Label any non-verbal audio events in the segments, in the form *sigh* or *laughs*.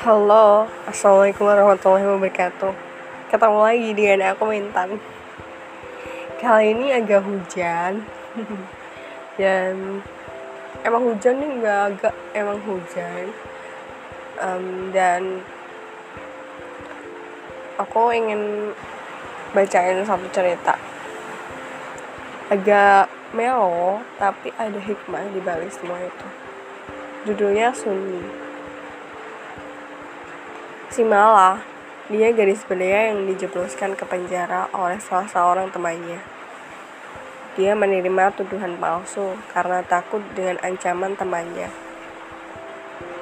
Halo, Assalamualaikum warahmatullahi wabarakatuh. Ketemu lagi dengan aku Mintan Kali ini agak hujan. *laughs* Dan Emang hujan nih nggak agak Emang hujan. Um, Dan Aku ingin Bacain satu cerita. Agak melo Tapi ada hikmah di balik semua itu. Judulnya Sunyi Si Mala, dia gadis belia yang dijebloskan ke penjara oleh salah seorang temannya. Dia menerima tuduhan palsu karena takut dengan ancaman temannya.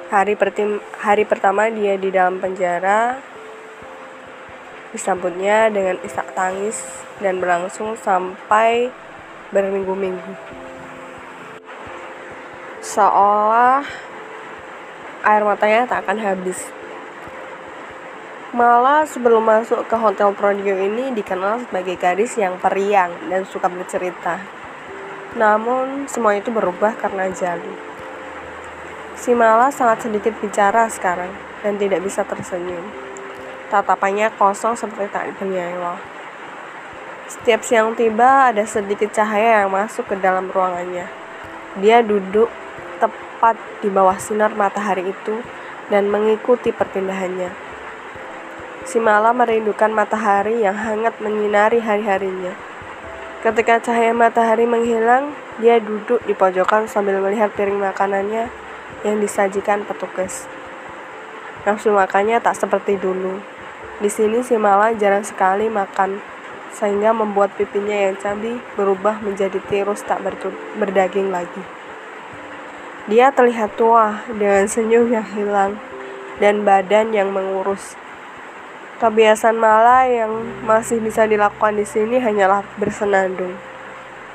Hari, pertim hari pertama dia di dalam penjara disambutnya dengan isak tangis dan berlangsung sampai berminggu-minggu. Seolah air matanya tak akan habis Malah sebelum masuk ke Hotel Prodio ini dikenal sebagai gadis yang periang dan suka bercerita. Namun semua itu berubah karena Jalu. Si Mala sangat sedikit bicara sekarang dan tidak bisa tersenyum. Tatapannya kosong seperti tak bernyawa. Setiap siang tiba ada sedikit cahaya yang masuk ke dalam ruangannya. Dia duduk tepat di bawah sinar matahari itu dan mengikuti perpindahannya Si malam merindukan matahari yang hangat menyinari hari-harinya. Ketika cahaya matahari menghilang, dia duduk di pojokan sambil melihat piring makanannya yang disajikan petugas. Nafsu makannya tak seperti dulu. Di sini si Mala jarang sekali makan, sehingga membuat pipinya yang cabi berubah menjadi tirus tak berdaging lagi. Dia terlihat tua dengan senyum yang hilang dan badan yang mengurus. Kebiasaan Mala yang masih bisa dilakukan di sini hanyalah bersenandung.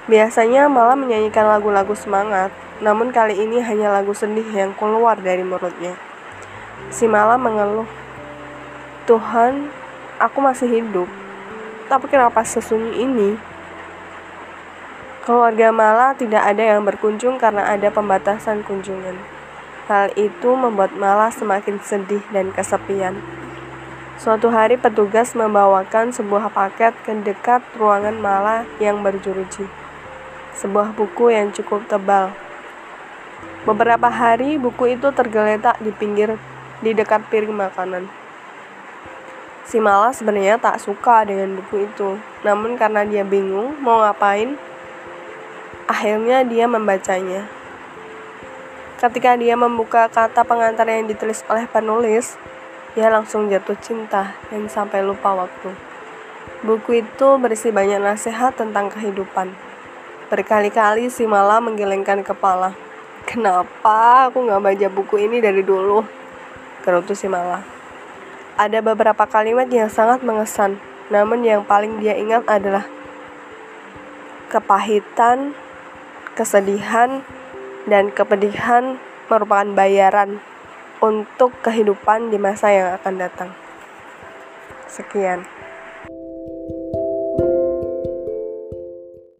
Biasanya Mala menyanyikan lagu-lagu semangat, namun kali ini hanya lagu sedih yang keluar dari mulutnya. Si Mala mengeluh, Tuhan, aku masih hidup, tapi kenapa sesunyi ini? Keluarga Mala tidak ada yang berkunjung karena ada pembatasan kunjungan. Hal itu membuat Mala semakin sedih dan kesepian. Suatu hari petugas membawakan sebuah paket ke dekat ruangan Mala yang berjuruji. Sebuah buku yang cukup tebal. Beberapa hari buku itu tergeletak di pinggir di dekat piring makanan. Si Mala sebenarnya tak suka dengan buku itu, namun karena dia bingung mau ngapain, akhirnya dia membacanya. Ketika dia membuka kata pengantar yang ditulis oleh penulis, ia langsung jatuh cinta dan sampai lupa waktu. Buku itu berisi banyak nasihat tentang kehidupan. Berkali-kali si Mala menggelengkan kepala. Kenapa aku nggak baca buku ini dari dulu? Gerutu si Mala. Ada beberapa kalimat yang sangat mengesan, namun yang paling dia ingat adalah kepahitan, kesedihan, dan kepedihan merupakan bayaran untuk kehidupan di masa yang akan datang. Sekian.